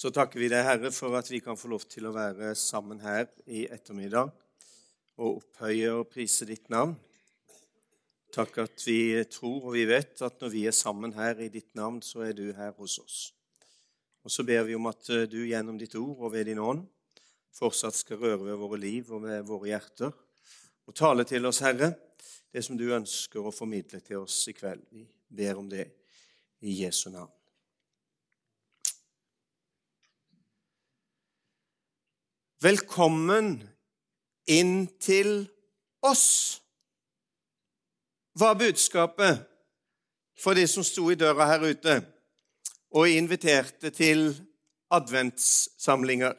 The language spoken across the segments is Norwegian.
Så takker vi deg, Herre, for at vi kan få lov til å være sammen her i ettermiddag og opphøye og prise ditt navn. Takk at vi tror og vi vet at når vi er sammen her i ditt navn, så er du her hos oss. Og så ber vi om at du gjennom ditt ord og ved din ånd fortsatt skal røre ved våre liv og ved våre hjerter og tale til oss, Herre, det som du ønsker å formidle til oss i kveld. Vi ber om det i Jesu navn. Velkommen inn til oss, var budskapet for de som sto i døra her ute og inviterte til adventssamlinger.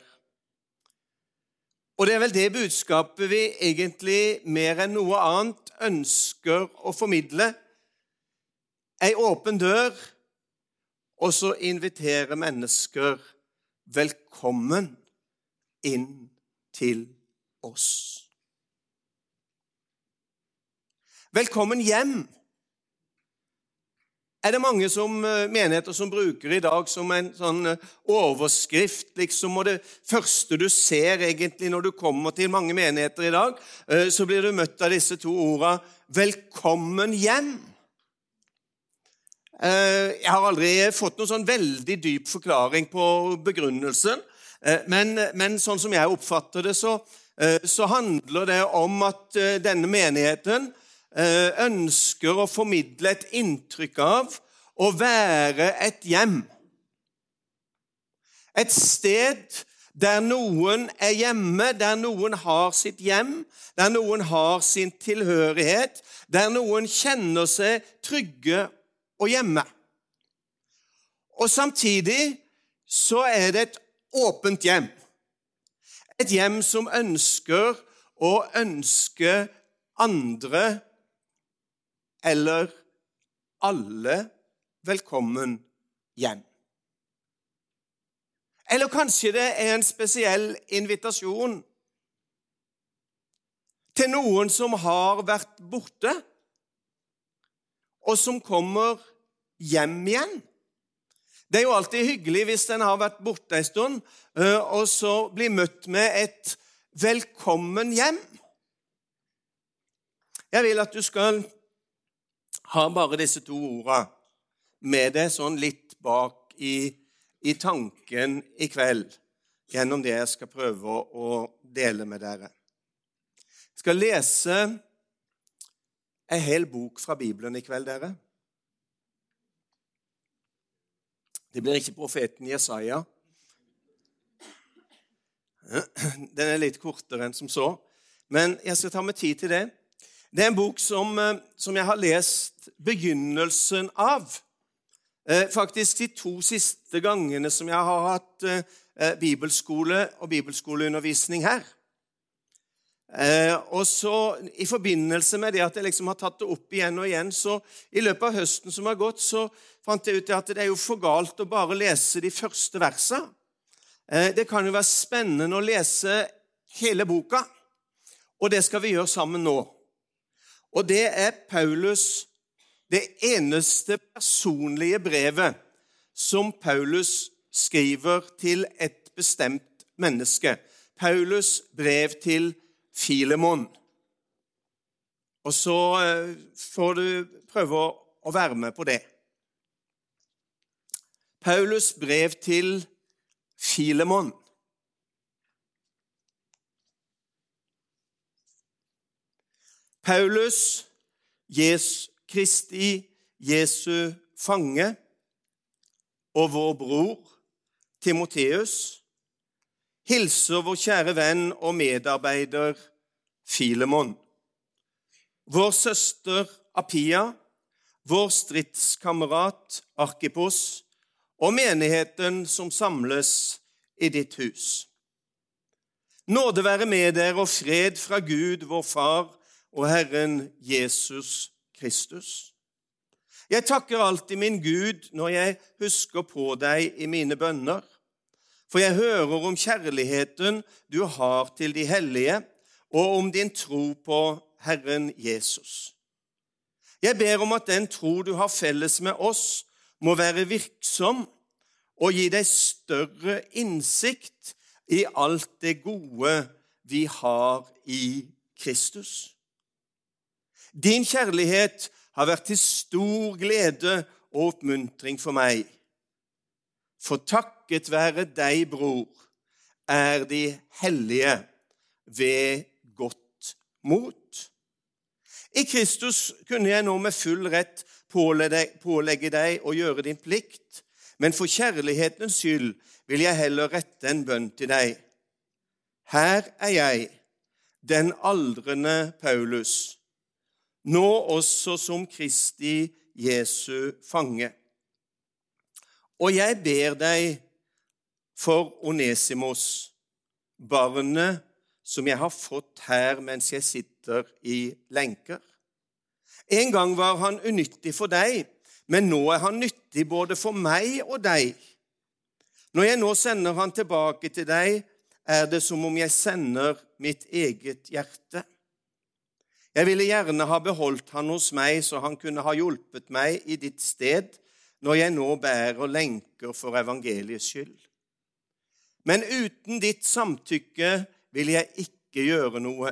Og det er vel det budskapet vi egentlig mer enn noe annet ønsker å formidle. Ei åpen dør, og så invitere mennesker velkommen inn til oss. Velkommen hjem er det mange som, eh, menigheter som bruker i dag som en sånn eh, overskrift. liksom, og Det første du ser egentlig når du kommer til mange menigheter i dag, eh, så blir du møtt av disse to ordene 'velkommen hjem'. Jeg har aldri fått noen sånn veldig dyp forklaring på begrunnelsen. Eh, men, men, sånn som jeg oppfatter det, så, eh, så handler det om at eh, denne menigheten ønsker å formidle et inntrykk av å være et hjem. Et sted der noen er hjemme, der noen har sitt hjem, der noen har sin tilhørighet, der noen kjenner seg trygge og hjemme. Og samtidig så er det et åpent hjem. Et hjem som ønsker å ønske andre eller alle velkommen hjem. Eller kanskje det er en spesiell invitasjon til noen som har vært borte, og som kommer hjem igjen. Det er jo alltid hyggelig hvis en har vært borte en stund, eh, og så blir møtt med et 'velkommen hjem'. Jeg vil at du skal ha bare disse to ordene med deg sånn litt bak i, i tanken i kveld gjennom det jeg skal prøve å dele med dere. Jeg skal lese en hel bok fra Bibelen i kveld, dere. Det blir ikke profeten Jesaja. Den er litt kortere enn som så, men jeg skal ta meg tid til det. Det er en bok som, eh, som jeg har lest begynnelsen av. Eh, faktisk de to siste gangene som jeg har hatt eh, bibelskole og bibelskoleundervisning her. Eh, og så I forbindelse med det at jeg liksom har tatt det opp igjen og igjen, så i løpet av høsten som har gått, så fant jeg ut at det er jo for galt å bare lese de første versene. Eh, det kan jo være spennende å lese hele boka, og det skal vi gjøre sammen nå. Og det er Paulus, det eneste personlige brevet som Paulus skriver til et bestemt menneske. Paulus brev til Filemon. Og så eh, får du prøve å være med på det. Paulus brev til Filemon. Paulus, Jesu, Kristi, Jesu fange, og vår bror Timoteus hilser vår kjære venn og medarbeider Filemon, vår søster Apia, vår stridskamerat Arkipos og menigheten som samles i ditt hus. Nåde være med dere og fred fra Gud, vår Far og Herren Jesus Kristus. Jeg takker alltid min Gud når jeg husker på deg i mine bønner for jeg hører om kjærligheten du har til de hellige, og om din tro på Herren Jesus. Jeg ber om at den tro du har felles med oss, må være virksom, og gi deg større innsikt i alt det gode vi har i Kristus. Din kjærlighet har vært til stor glede og oppmuntring for meg. For takket være deg, bror, er de hellige ved godt mot. I Kristus kunne jeg nå med full rett pålegge deg å gjøre din plikt, men for kjærlighetens skyld vil jeg heller rette en bønn til deg. Her er jeg, den aldrende Paulus, nå også som Kristi Jesu fange. Og jeg ber deg for Onesimos, barnet som jeg har fått her mens jeg sitter i lenker. En gang var han unyttig for deg, men nå er han nyttig både for meg og deg. Når jeg nå sender han tilbake til deg, er det som om jeg sender mitt eget hjerte. Jeg ville gjerne ha beholdt han hos meg, så han kunne ha hjulpet meg i ditt sted når jeg nå bærer lenker for evangeliets skyld. Men uten ditt samtykke vil jeg ikke gjøre noe.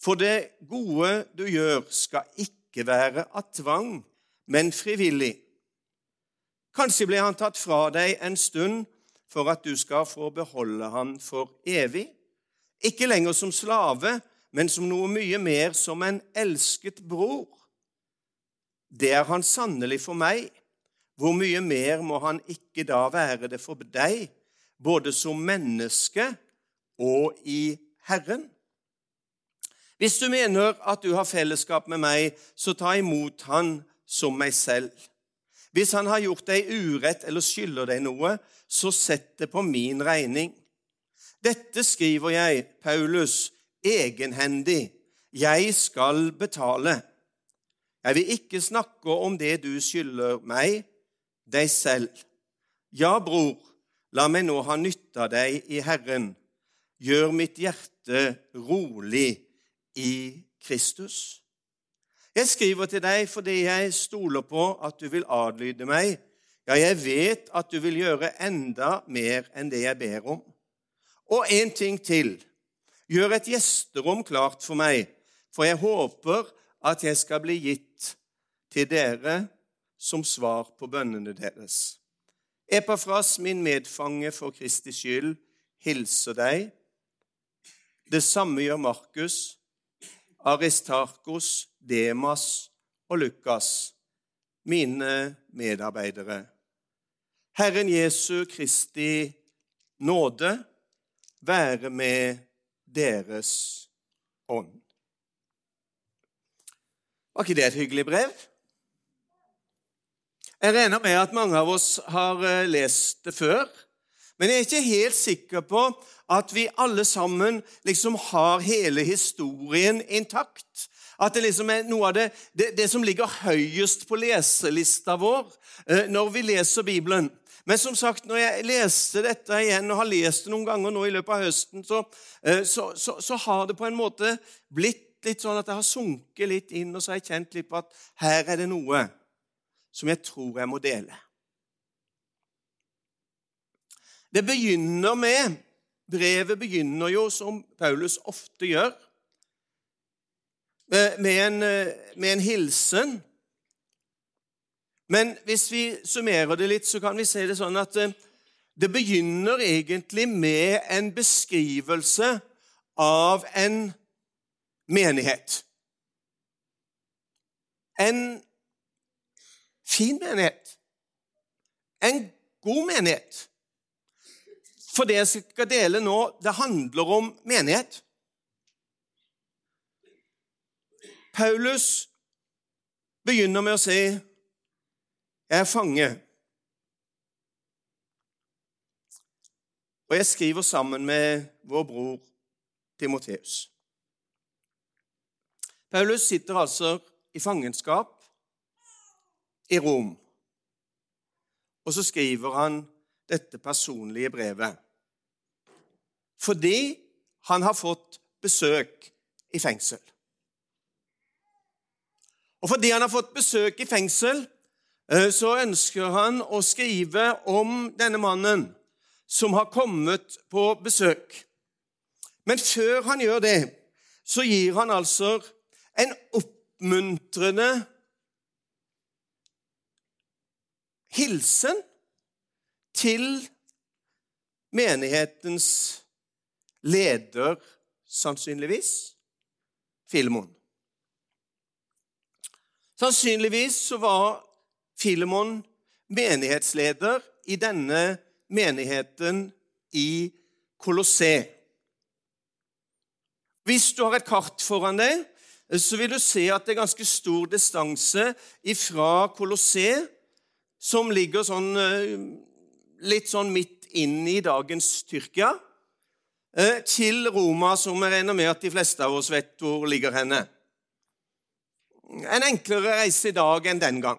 For det gode du gjør, skal ikke være av tvang, men frivillig. Kanskje blir han tatt fra deg en stund for at du skal få beholde han for evig. Ikke lenger som slave, men som noe mye mer som en elsket bror. Det er han sannelig for meg. Hvor mye mer må han ikke da være det for deg, både som menneske og i Herren? Hvis du mener at du har fellesskap med meg, så ta imot han som meg selv. Hvis han har gjort deg urett eller skylder deg noe, så sett det på min regning. Dette skriver jeg, Paulus, egenhendig. Jeg skal betale. Jeg vil ikke snakke om det du skylder meg, deg selv. Ja, bror, la meg nå ha nytte av deg i Herren. Gjør mitt hjerte rolig i Kristus. Jeg skriver til deg fordi jeg stoler på at du vil adlyde meg. Ja, jeg vet at du vil gjøre enda mer enn det jeg ber om. Og en ting til. Gjør et gjesterom klart for meg, for jeg håper at jeg skal bli gitt til dere som svar på bønnene deres. Epafras, min medfange for Kristi skyld, hilser deg. Det samme gjør Markus, Aristarkos, Demas og Lukas, mine medarbeidere. Herren Jesu Kristi nåde være med deres ånd. Var ikke det et hyggelig brev? Jeg regner med at mange av oss har eh, lest det før. Men jeg er ikke helt sikker på at vi alle sammen liksom har hele historien intakt. At det liksom er noe av det, det, det som ligger høyest på leselista vår eh, når vi leser Bibelen. Men som sagt, når jeg leste dette igjen, og har lest det noen ganger nå i løpet av høsten, så, eh, så, så, så har det på en måte blitt litt sånn at jeg har sunket litt inn, og så har jeg kjent litt på at her er det noe som jeg tror jeg må dele. Det begynner med Brevet begynner jo, som Paulus ofte gjør, med en, med en hilsen. Men hvis vi summerer det litt, så kan vi si det sånn at eh, det begynner egentlig med en beskrivelse av en menighet. En fin menighet. En god menighet. For det jeg skal dele nå, det handler om menighet. Paulus begynner med å si 'Jeg er fange'. Og jeg skriver sammen med vår bror Timoteus. Paulus sitter altså i fangenskap i Rom. Og så skriver han dette personlige brevet. Fordi han har fått besøk i fengsel. Og fordi han har fått besøk i fengsel, eh, så ønsker han å skrive om denne mannen som har kommet på besøk. Men før han gjør det, så gir han altså en oppmuntrende hilsen til menighetens leder, sannsynligvis, Filemon. Sannsynligvis så var Filemon menighetsleder i denne menigheten i Kolossé. Hvis du har et kart foran deg, så vil du se at det er ganske stor distanse fra Kolossé, som ligger sånn, eh, litt sånn midt inn i dagens Tyrkia, til Roma, som jeg regner med at de fleste av oss vet hvor ligger henne. En enklere reise i dag enn den gang.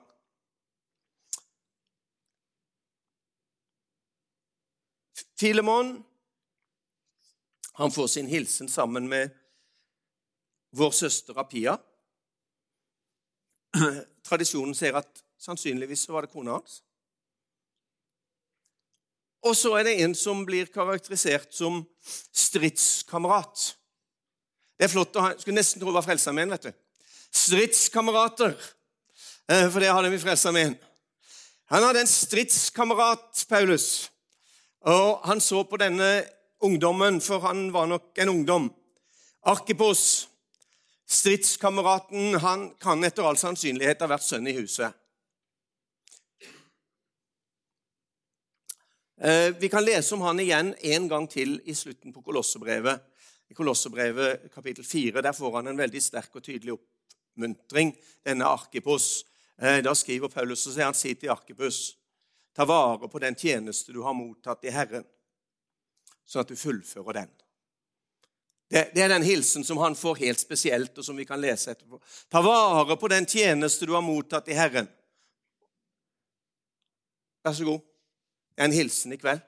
Filemon han får sin hilsen sammen med vår søster Apia. Tradisjonen sier at sannsynligvis var det kona hans. Og så er det en som blir karakterisert som stridskamerat. Det er flott å ha, Skulle nesten tro det var Frelsesarmeen. vet du. Stridskamerater, eh, for det hadde vi Frelsesarmeen. Han hadde en stridskamerat, Paulus, og han så på denne ungdommen, for han var nok en ungdom. Arkipos, stridskameraten, han kan etter all sannsynlighet ha vært sønn i huset. Vi kan lese om han igjen en gang til i slutten på Kolossebrevet. I Kolossebrevet kapittel 4 der får han en veldig sterk og tydelig oppmuntring, denne Arkipos. Eh, da skriver Paulus og sier han sier til Arkipus ta vare på den tjeneste du har mottatt i Herren sånn at du fullfører den. Det, det, er den hilsen som han får helt spesielt, og som vi kan lese etterpå. Ta vare på den tjeneste du har mottatt i Herren. Vær så god. Det er en hilsen i kveld.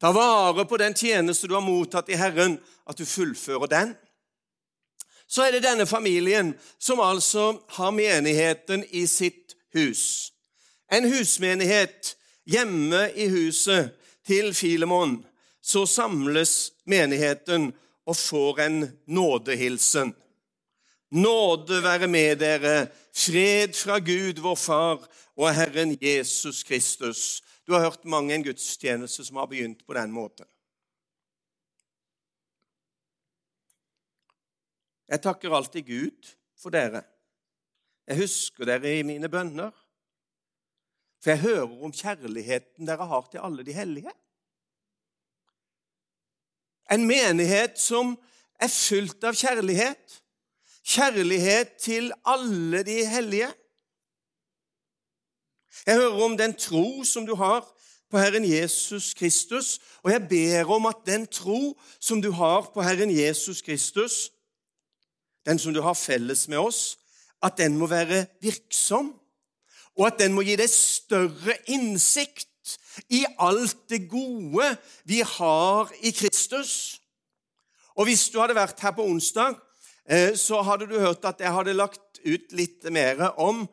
Ta vare på den tjeneste du har mottatt i Herren, at du fullfører den. Så er det denne familien som altså har menigheten i sitt hus. En husmenighet hjemme i huset til Filemon så samles menigheten og får en nådehilsen. Nåde være med dere, fred fra Gud, vår Far, og Herren Jesus Kristus. Du har hørt mange en gudstjeneste som har begynt på den måten. Jeg takker alltid Gud for dere. Jeg husker dere i mine bønner. For jeg hører om kjærligheten dere har til alle de hellige. En menighet som er fylt av kjærlighet. Kjærlighet til alle de hellige. Jeg hører om den tro som du har på Herren Jesus Kristus, og jeg ber om at den tro som du har på Herren Jesus Kristus, den som du har felles med oss, at den må være virksom, og at den må gi deg større innsikt i alt det gode vi har i Kristus. Og Hvis du hadde vært her på onsdag, eh, så hadde du hørt at jeg hadde lagt ut litt mer om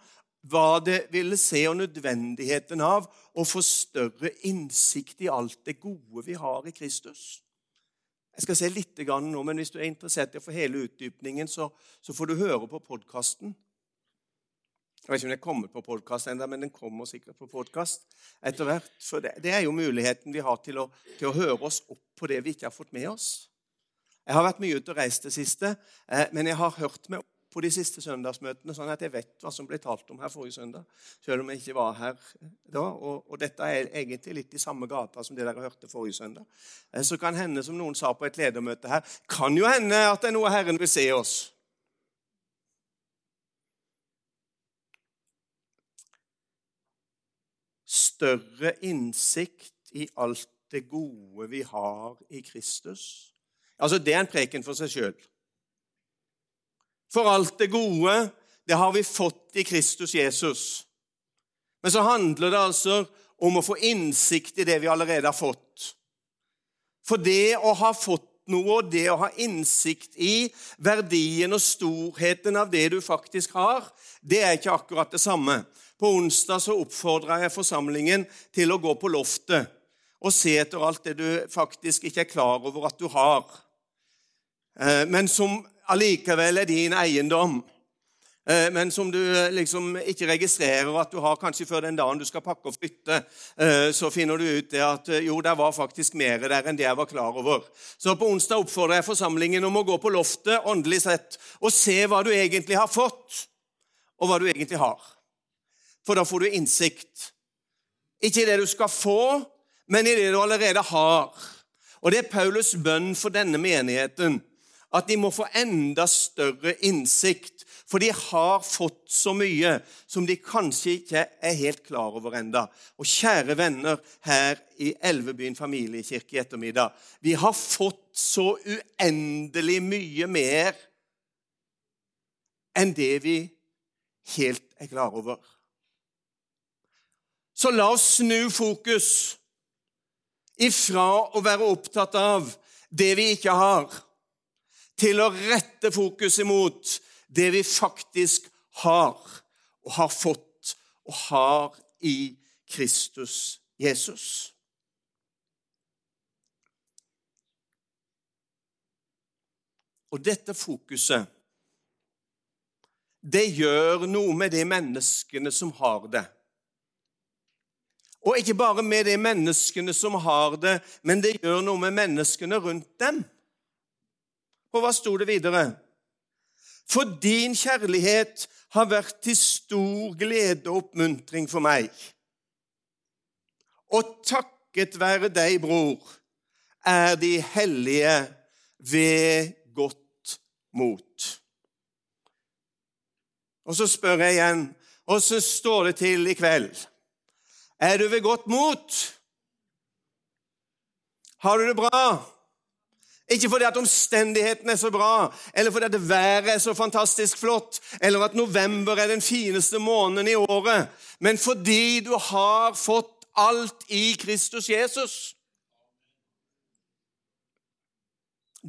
hva det ville se, og nødvendigheten av å få større innsikt i alt det gode vi har i Kristus. Jeg skal se litt nå, men Hvis du er interessert i å få hele utdypningen, så, så får du høre på podkasten. Jeg vet ikke om den kommer på podkast ennå, men den kommer sikkert på podkast etter hvert. For det, det, er jo muligheten vi har til å, til å, høre oss opp på det vi ikke har fått med oss. Jeg har vært mye ute og reist det siste, eh, men jeg har hørt meg opp på de siste søndagsmøtene, sånn at jeg vet hva som ble talt om her forrige søndag. Selv om jeg ikke var her da. Og, og dette er egentlig litt i samme gata som det dere hørte forrige søndag. Eh, så kan hende, som noen sa på et ledermøte her, kan jo hende at det er noe Herren vil se oss. større innsikt i alt det gode vi har i Kristus. Altså, Det er en preken for seg sjøl. For alt det gode, det har vi fått i Kristus Jesus. Men så handler det altså om å få innsikt i det vi allerede har fått. For det å ha fått noe, og det å ha innsikt i verdien og storheten av det du faktisk har, det er ikke akkurat det samme. På onsdag så oppfordra jeg forsamlingen til å gå på loftet og se etter alt det du faktisk ikke er klar over at du har, eh, men som allikevel er din eiendom. Eh, men som du liksom ikke registrerer at du har kanskje før den dagen du skal pakke og flytte. Eh, så finner du ut det at jo, det var faktisk mer der enn det jeg var klar over. Så på onsdag oppfordrer jeg forsamlingen om å gå på loftet åndelig sett og se hva du egentlig har fått, og hva du egentlig har. For da får du innsikt. Ikke i det du skal få, men i det du allerede har. Og det er Paulus' bønn for denne menigheten. At de må få enda større innsikt, for de har fått så mye som de kanskje ikke er helt klar over enda. Og kjære venner her i Elvebyen familiekirke i ettermiddag, vi har fått så uendelig mye mer enn det vi helt er klar over. Så la oss snu fokus ifra å være opptatt av det vi ikke har, til å rette fokus imot det vi faktisk har, og har fått og har i Kristus Jesus. Og dette fokuset, det gjør noe med de menneskene som har det. Og ikke bare med de menneskene som har det, men det gjør noe med menneskene rundt dem. Og hva sto det videre? For din kjærlighet har vært til stor glede og oppmuntring for meg. Og takket være deg, bror, er de hellige ved godt mot. Og så spør jeg igjen, åssen står det til i kveld? Er du ved godt mot? Har du det bra? Ikke fordi at omstendighetene er så bra, eller fordi at været er så fantastisk flott, eller at november er den fineste måneden i året, men fordi du har fått alt i Kristus Jesus.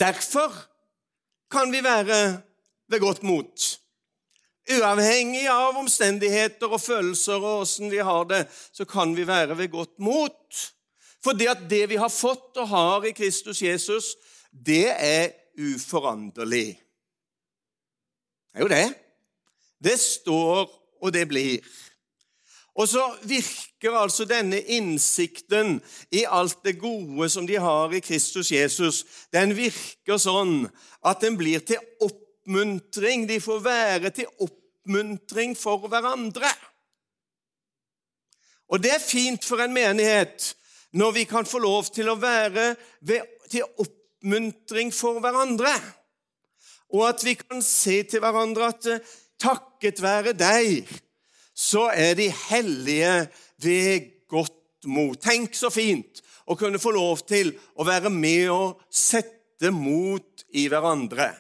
Derfor kan vi være ved godt mot. Uavhengig av omstendigheter og følelser og åssen vi har det, så kan vi være ved godt mot. Fordi at det vi har fått og har i Kristus Jesus, det er uforanderlig. Det er jo det. Det står, og det blir. Og så virker altså denne innsikten i alt det gode som de har i Kristus Jesus, den virker sånn at den blir til oppmuntring. De får være til oppmuntring for hverandre. Og det er fint for en menighet når vi kan få lov til å være til oppmuntring for hverandre. Og at vi kan se til hverandre at eh, takket være deg, så er de hellige ved godt mot. Tenk så fint å kunne få lov til å være med og sette mot i hverandre.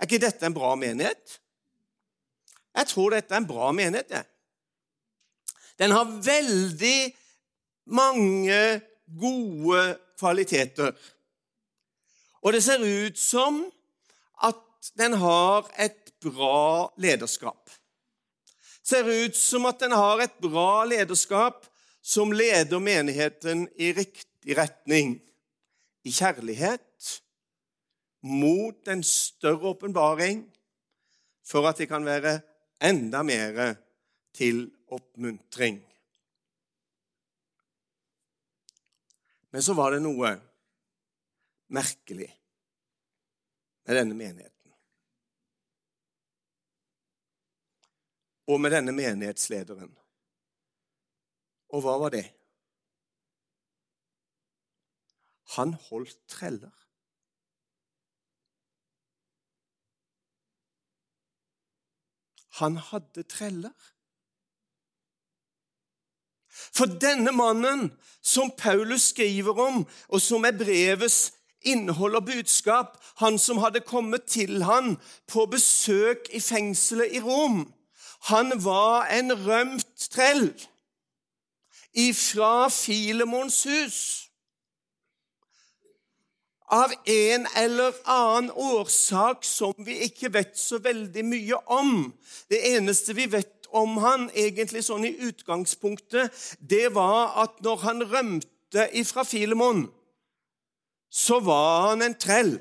Er ikke dette en bra menighet? Jeg tror dette er en bra menighet. Ja. Den har veldig mange gode kvaliteter. Og det ser ut som at den har et bra lederskap. Ser ut som at den har et bra lederskap som leder menigheten i riktig retning. I kjærlighet, mot en større åpenbaring for at det kan være enda mer til oppmuntring. Men så var det noe merkelig med denne menigheten. Og med denne menighetslederen. Og hva var det? Han holdt treller. Han hadde treller. For denne mannen som Paulus skriver om, og som er brevets innhold og budskap, han som hadde kommet til han på besøk i fengselet i Rom, han var en rømt trell ifra Filemons hus. Av en eller annen årsak som vi ikke vet så veldig mye om. Det eneste vi vet om han, egentlig sånn i utgangspunktet, det var at når han rømte ifra Filemon, så var han en trell.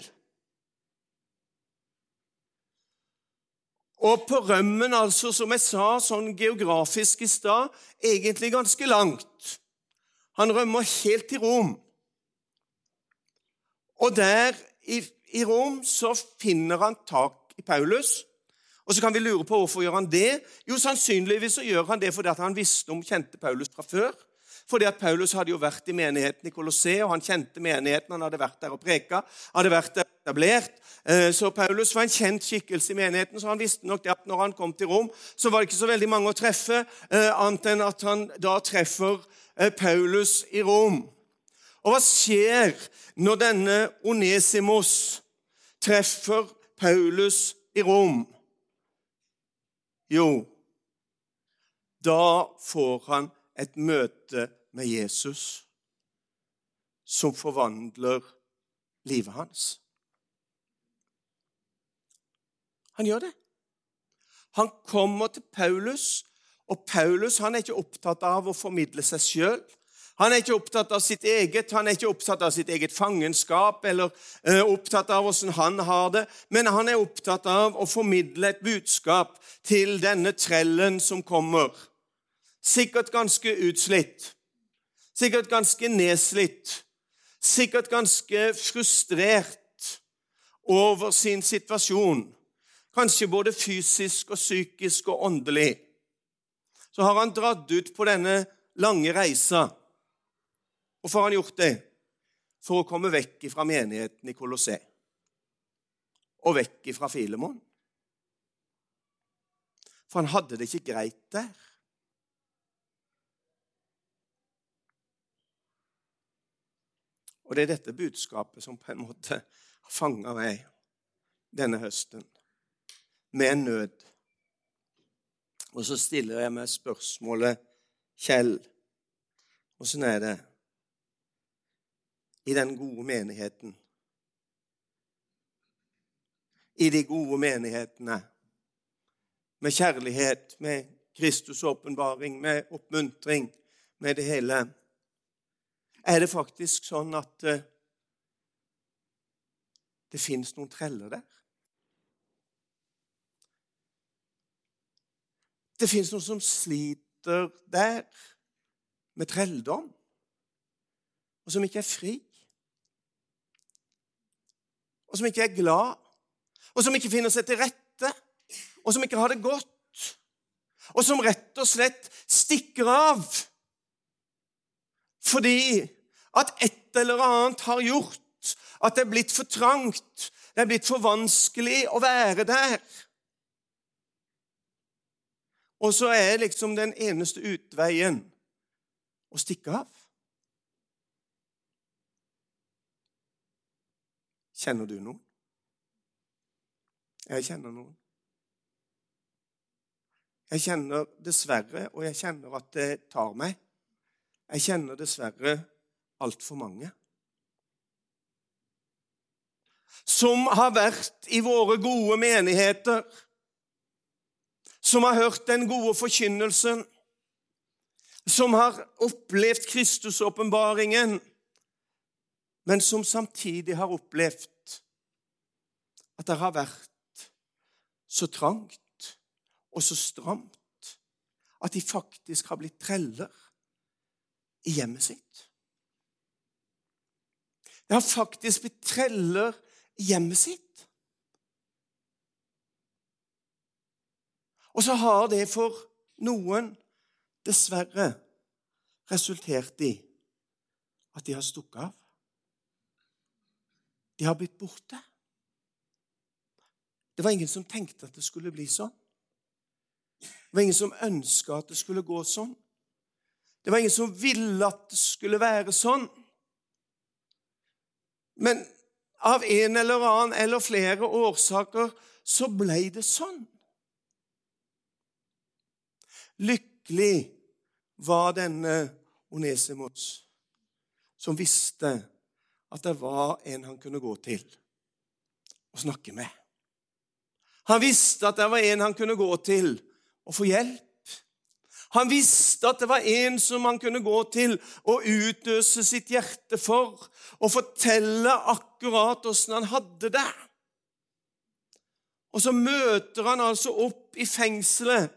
Og på rømmen, altså, som jeg sa sånn geografisk i stad, egentlig ganske langt. Han rømmer helt til Rom. Og der i, i Rom så finner han tak i Paulus. Og så kan vi lure på hvorfor gjør han det. Jo, Sannsynligvis så gjør han det fordi han visste om kjente Paulus fra før. Fordi at Paulus hadde jo vært i menigheten i Colosseum, og han kjente menigheten. Han hadde vært der og preka, hadde vært der etablert. Eh, så Paulus var en kjent skikkelse i menigheten, så han visste nok det at når han kom til Rom, så var det ikke så veldig mange å treffe, eh, annet enn at han da treffer eh, Paulus i Rom. Og hva skjer når denne Onesimos treffer Paulus i Rom? Jo, da får han et møte med Jesus som forvandler livet hans. Han gjør det. Han kommer til Paulus, og Paulus han er ikke opptatt av å formidle seg sjøl. Han er ikke opptatt av sitt eget, han er ikke opptatt av sitt eget fangenskap eller uh, opptatt av hvordan han har det, men han er opptatt av å formidle et budskap til denne trellen som kommer. Sikkert ganske utslitt, sikkert ganske nedslitt, sikkert ganske frustrert over sin situasjon. Kanskje både fysisk og psykisk og åndelig. Så har han dratt ut på denne lange reisa. Hvorfor har han gjort det? For å komme vekk fra menigheten i Colosseum. Og vekk fra Filemon. For han hadde det ikke greit der. Og det er dette budskapet som på en måte har fanga meg denne høsten, med en nød. Og så stiller jeg meg spørsmålet, Kjell, åssen er det i den gode menigheten? I de gode menighetene, med kjærlighet, med Kristus' åpenbaring, med oppmuntring, med det hele er det faktisk sånn at uh, det fins noen treller der. Det fins noen som sliter der med trelldom, og som ikke er fri. Og som ikke er glad, og som ikke finner seg til rette, og som ikke har det godt. Og som rett og slett stikker av fordi at et eller annet har gjort at det er blitt for trangt, det er blitt for vanskelig å være der. Og så er liksom den eneste utveien å stikke av. Kjenner du noen? Jeg kjenner noen. Jeg kjenner dessverre, og jeg kjenner at det tar meg. Jeg kjenner dessverre altfor mange. Som har vært i våre gode menigheter, som har hørt den gode forkynnelsen, som har opplevd Kristusåpenbaringen, men som samtidig har opplevd at det har vært så trangt og så stramt at de faktisk har blitt treller i hjemmet sitt. Det har faktisk blitt treller i hjemmet sitt. Og så har det for noen dessverre resultert i at de har stukket av. De har blitt borte. Det var ingen som tenkte at det skulle bli sånn. Det var ingen som ønska at det skulle gå sånn. Det var ingen som ville at det skulle være sånn. Men av en eller annen eller flere årsaker så ble det sånn. Lykkelig var denne Onesimos som visste at det var en han kunne gå til og snakke med. Han visste at det var en han kunne gå til og få hjelp. Han visste at det var en som han kunne gå til og utøse sitt hjerte for, og fortelle akkurat åssen han hadde det. Og så møter han altså opp i fengselet.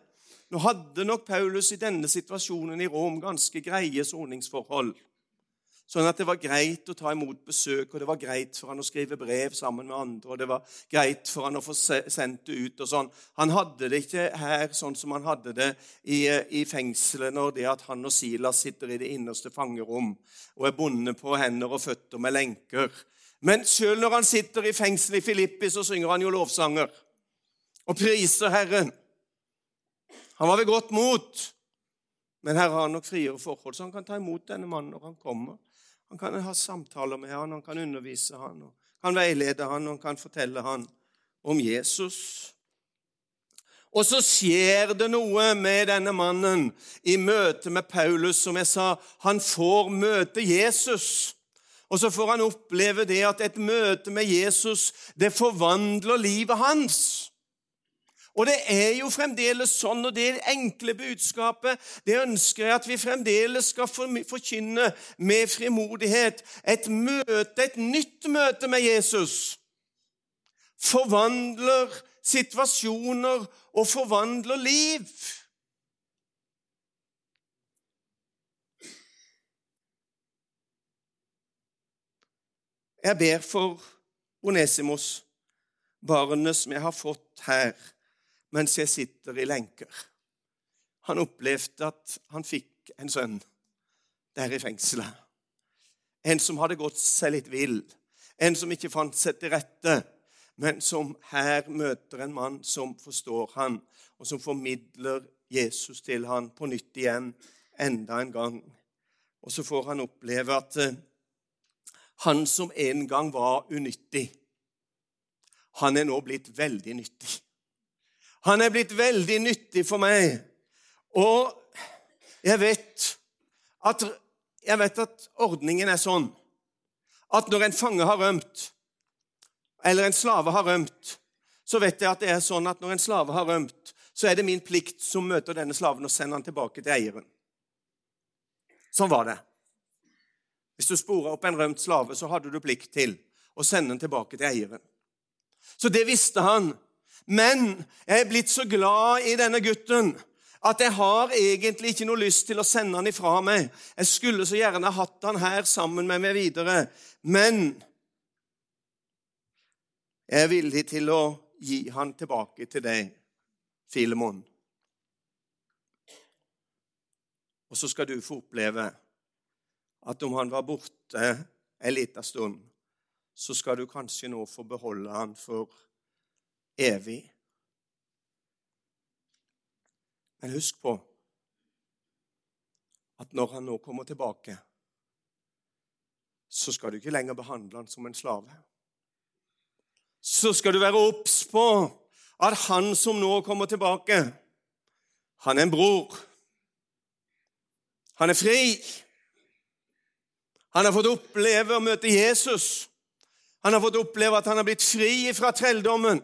Nå hadde nok Paulus i denne situasjonen i Rom ganske greie soningsforhold. Sånn at det var greit å ta imot besøk, og det var greit for han å skrive brev sammen med andre, og det var greit for han å få sendt det ut og sånn. Han hadde det ikke her sånn som han hadde det i, i fengselet når det at han og Silas sitter i det innerste fangerom og er bundet på hender og føtter med lenker. Men sjøl når han sitter i fengsel i Filippi, så synger han jo lovsanger og priser Herren. Han var ved godt mot, men her har han nok friere forhold, så han kan ta imot denne mannen når han kommer. Han kan ha samtaler med han, han kan undervise han, han kan veilede han, og han kan fortelle han om Jesus. Og så skjer det noe med denne mannen i møte med Paulus. Som jeg sa, han får møte Jesus. Og så får han oppleve det at et møte med Jesus det forvandler livet hans. Og det er jo fremdeles sånn, og det enkle budskapet det ønsker jeg at vi fremdeles skal forkynne med frimodighet. Et møte, et nytt møte med Jesus forvandler situasjoner og forvandler liv. Jeg ber for Onesimos, barnet som jeg har fått her mens jeg sitter i lenker. Han opplevde at han fikk en sønn der i fengselet. En som hadde gått seg litt vill, en som ikke fant seg til rette, men som her møter en mann som forstår han, og som formidler Jesus til han på nytt igjen, enda en gang. Og så får han oppleve at eh, han som en gang var unyttig, han er nå blitt veldig nyttig. Han er blitt veldig nyttig for meg. Og jeg vet at, jeg vet at ordningen er sånn at når en fange har rømt, eller en slave har rømt, så vet jeg at det er sånn at når en slave har rømt, så er det min plikt som møter denne slaven, å sende han tilbake til eieren. Sånn var det. Hvis du spora opp en rømt slave, så hadde du plikt til å sende den tilbake til eieren. Så det visste han. Men jeg er blitt så glad i denne gutten at jeg har egentlig ikke noe lyst til å sende han ifra meg. Jeg skulle så gjerne hatt han her sammen med meg videre. Men jeg er villig til å gi han tilbake til deg, Filemon. Og så skal du få oppleve at om han var borte en liten stund, så skal du kanskje nå få beholde han for evig. Men husk på at når han nå kommer tilbake, så skal du ikke lenger behandle han som en slave. Så skal du være obs på at han som nå kommer tilbake, han er en bror. Han er fri. Han har fått oppleve å møte Jesus. Han har fått oppleve at han har blitt fri fra trelldommen.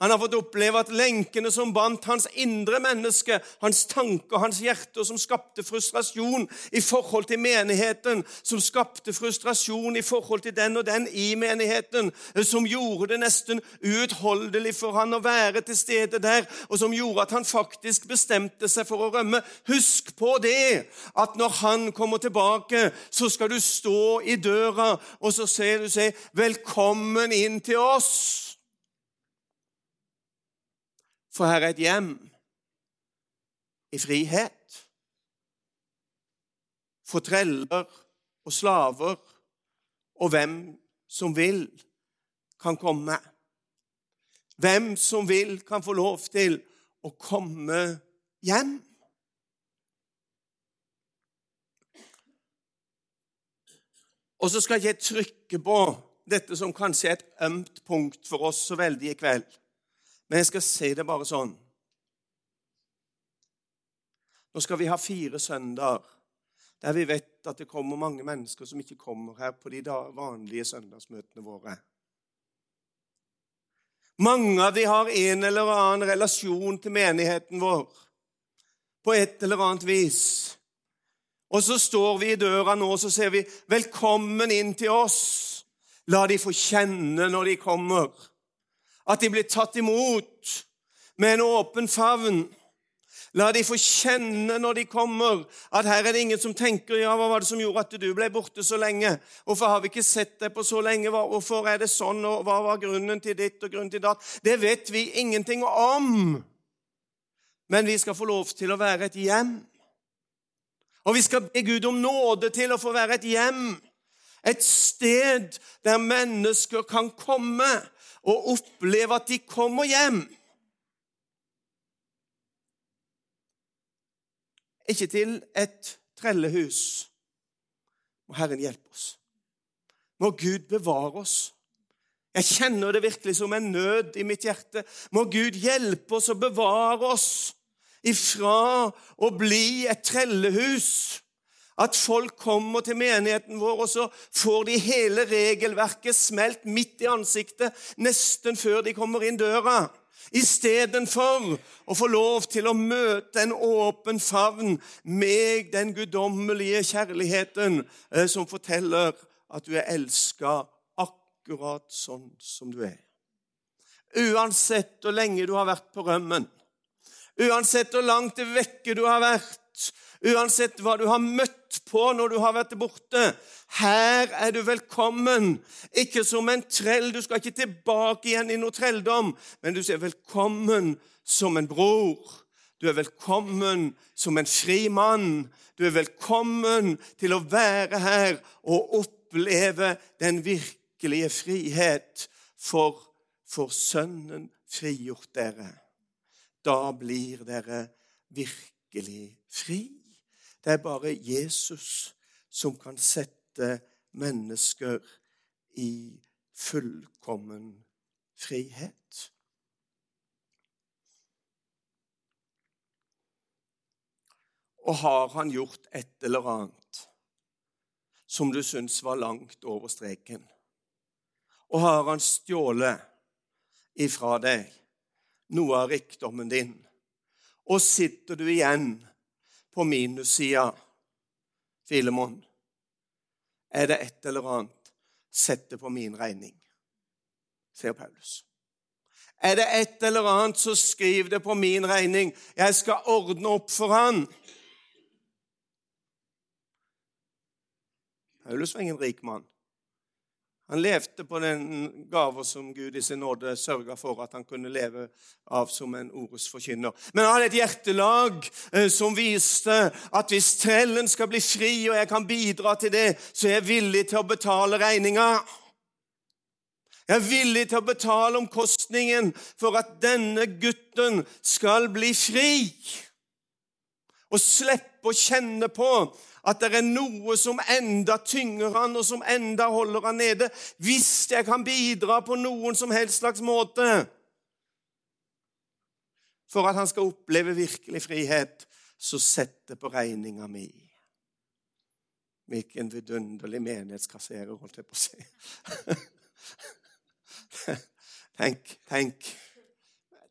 Han har fått oppleve at lenkene som bandt hans indre menneske, hans tanker, hans hjerte, som skapte frustrasjon i forhold til menigheten, som skapte frustrasjon i forhold til den og den i menigheten, som gjorde det nesten uutholdelig for han å være til stede der, og som gjorde at han faktisk bestemte seg for å rømme. Husk på det, at når han kommer tilbake, så skal du stå i døra, og så ser du si 'Velkommen inn til oss'. For her er et hjem i frihet. For treller og slaver og hvem som vil, kan komme. Hvem som vil, kan få lov til å komme hjem. Og så skal jeg trykke på dette som kanskje er et ømt punkt for oss så veldig i kveld. Men jeg skal si det bare sånn. Nå skal vi ha fire søndager der vi vet at det kommer mange mennesker som ikke kommer her på de vanlige søndagsmøtene våre. Mange av de har en eller annen relasjon til menigheten vår. på et eller annet vis. Og så står vi i døra nå og så sier vi 'Velkommen inn til oss'. La de få kjenne når de kommer, at de blir tatt imot med en åpen favn. La de få kjenne når de kommer, at her er det ingen som tenker ja, hva var det som gjorde at du ble borte så lenge? Hvorfor har vi ikke sett deg på så lenge? Hvorfor er det sånn? Og hva var grunnen til ditt og grunnen til datt? Det vet vi ingenting om. Men vi skal få lov til å være et hjem. Og vi skal be Gud om nåde til å få være et hjem. Et sted der mennesker kan komme og oppleve at de kommer hjem. ikke til et trellehus. Må Herren hjelpe oss. Må Gud bevare oss. Jeg kjenner det virkelig som en nød i mitt hjerte. Må Gud hjelpe oss og bevare oss ifra å bli et trellehus. At folk kommer til menigheten vår, og så får de hele regelverket smelt midt i ansiktet nesten før de kommer inn døra istedenfor å få lov til å møte en åpen favn med den guddommelige kjærligheten eh, som forteller at du er elska akkurat sånn som du er. Uansett hvor lenge du har vært på rømmen, uansett hvor langt vekke du har vært, uansett hva du har møtt på når du har vært borte. Her er du velkommen. Ikke som en trell. Du skal ikke tilbake igjen i noe trelldom, men du sier velkommen som en bror. Du er velkommen som en fri mann. Du er velkommen til å være her og oppleve den virkelige frihet. For, for Sønnen frigjort dere. Da blir dere virkelig fri. Det er bare Jesus som kan sette mennesker i fullkommen frihet. Og har han gjort et eller annet som du syns var langt over streken, og har han stjålet ifra deg noe av rikdommen din, og sitter du igjen på minussida, Filemon, er det et eller annet, sett det på min regning, sier Paulus. Er det et eller annet, så skriv det på min regning. Jeg skal ordne opp for han. Paulus var ingen rik mann. Han levde på den gava som Gud i sin nåde sørga for at han kunne leve av som en ordets forkynner. Men han hadde et hjertelag eh, som viste at hvis trellen skal bli fri, og jeg kan bidra til det, så er jeg villig til å betale regninga. Jeg er villig til å betale omkostningen for at denne gutten skal bli fri. Og slippe å kjenne på at det er noe som enda tynger han, og som enda holder han nede. Hvis jeg kan bidra på noen som helst slags måte for at han skal oppleve virkelig frihet, så sett det på regninga mi. Hvilken vidunderlig menighetskasserer, holdt jeg på å si. tenk, tenk,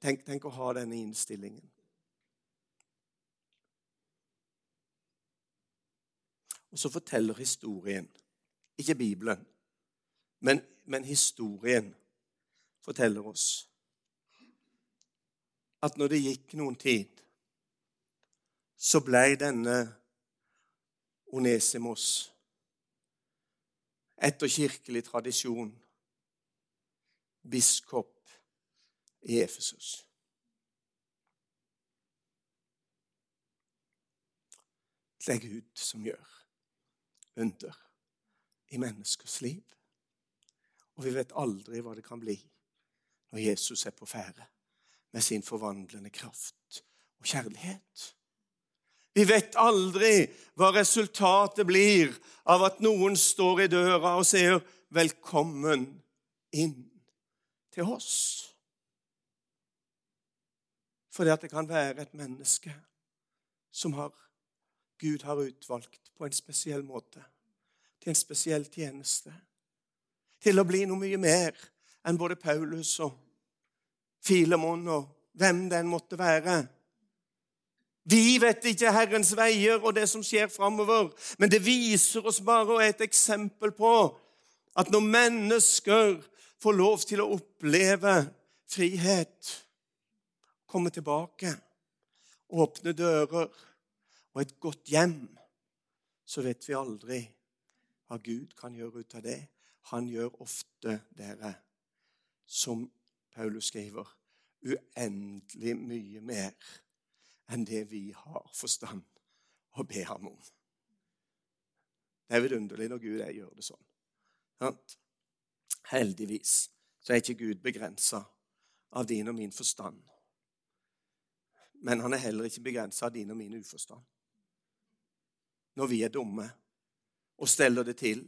tenk, tenk å ha denne innstillingen. Og så forteller historien, ikke Bibelen, men, men historien forteller oss at når det gikk noen tid, så ble denne Onesimos etter kirkelig tradisjon biskop i Efesus. Det er Gud som gjør under i menneskers liv. Og vi vet aldri hva det kan bli når Jesus er på ferde med sin forvandlende kraft og kjærlighet. Vi vet aldri hva resultatet blir av at noen står i døra og sier 'velkommen inn til oss'. Fordi at det kan være et menneske som har Gud har utvalgt på en spesiell måte, til en spesiell tjeneste. Til å bli noe mye mer enn både Paulus og Filemon og hvem den måtte være. Vi vet ikke Herrens veier og det som skjer framover, men det viser oss bare og er et eksempel på at når mennesker får lov til å oppleve frihet, komme tilbake, åpne dører og et godt hjem, så vet vi aldri hva Gud kan gjøre ut av det. Han gjør ofte, dere, som Paulus skriver, uendelig mye mer enn det vi har forstand å be ham om. Det er vidunderlig når Gud gjør det sånn. Heldigvis så er ikke Gud begrensa av din og min forstand. Men han er heller ikke begrensa av din og min uforstand. Når vi er dumme og steller det til,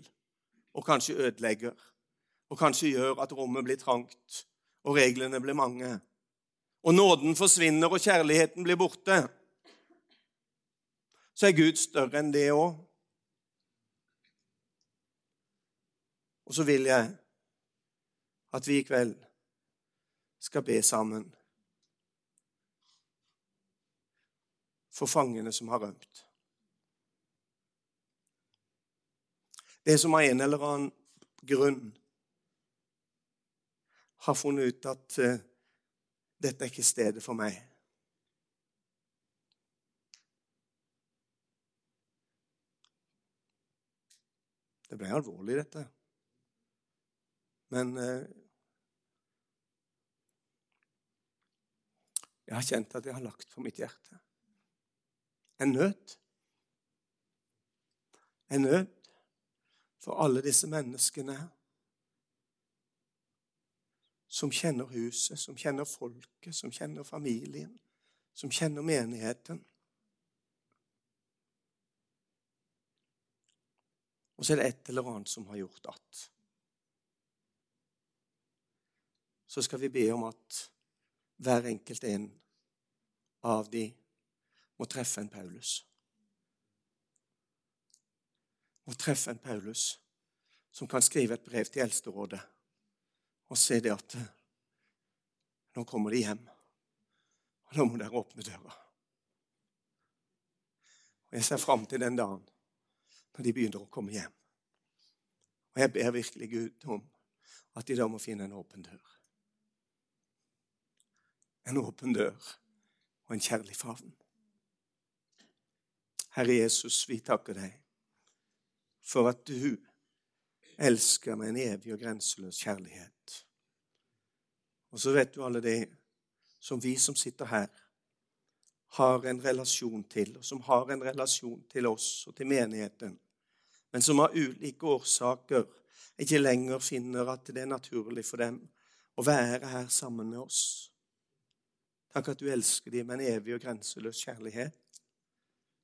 og kanskje ødelegger, og kanskje gjør at rommet blir trangt, og reglene blir mange, og nåden forsvinner og kjærligheten blir borte, så er Gud større enn det òg. Og så vil jeg at vi i kveld skal be sammen for fangene som har rømt. Det som av en eller annen grunn har funnet ut at uh, dette er ikke stedet for meg. Det ble alvorlig, dette. Men uh, jeg har kjent at jeg har lagt for mitt hjerte en nød. En nød for alle disse menneskene som kjenner huset, som kjenner folket, som kjenner familien, som kjenner menigheten. Og så er det et eller annet som har gjort at. Så skal vi be om at hver enkelt en av de må treffe en Paulus. Må treffe en Paulus som kan skrive et brev til Eldsterådet og se det at nå kommer de hjem. Og nå må dere åpne døra. Og Jeg ser fram til den dagen når de begynner å komme hjem. Og jeg ber virkelig Gud om at de da må finne en åpen dør. En åpen dør og en kjærlig favn. Herre Jesus, vi takker deg for at du elsker med en evig og grenseløs kjærlighet. Og så vet du alle de som vi som sitter her, har en relasjon til, og som har en relasjon til oss og til menigheten, men som av ulike årsaker ikke lenger finner at det er naturlig for dem å være her sammen med oss. Takk at du elsker dem med en evig og grenseløs kjærlighet.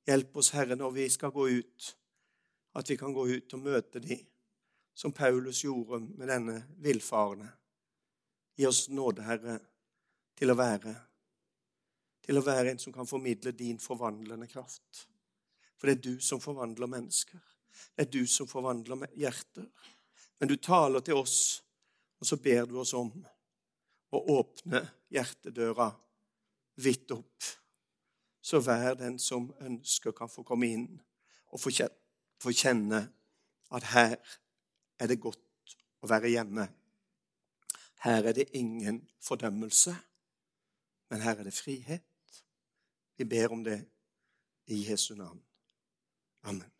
Hjelp oss, Herre, når vi skal gå ut, at vi kan gå ut og møte dem som Paulus gjorde med denne villfarne. Gi oss nåde, Herre, til å være til å være en som kan formidle din forvandlende kraft. For det er du som forvandler mennesker. Det er du som forvandler hjerter. Men du taler til oss, og så ber du oss om å åpne hjertedøra vidt opp. Så hver den som ønsker, kan få komme inn og få kjenne at her er det godt å være hjemme. Her er det ingen fordømmelse, men her er det frihet. Vi ber om det i Jesu navn. Amen.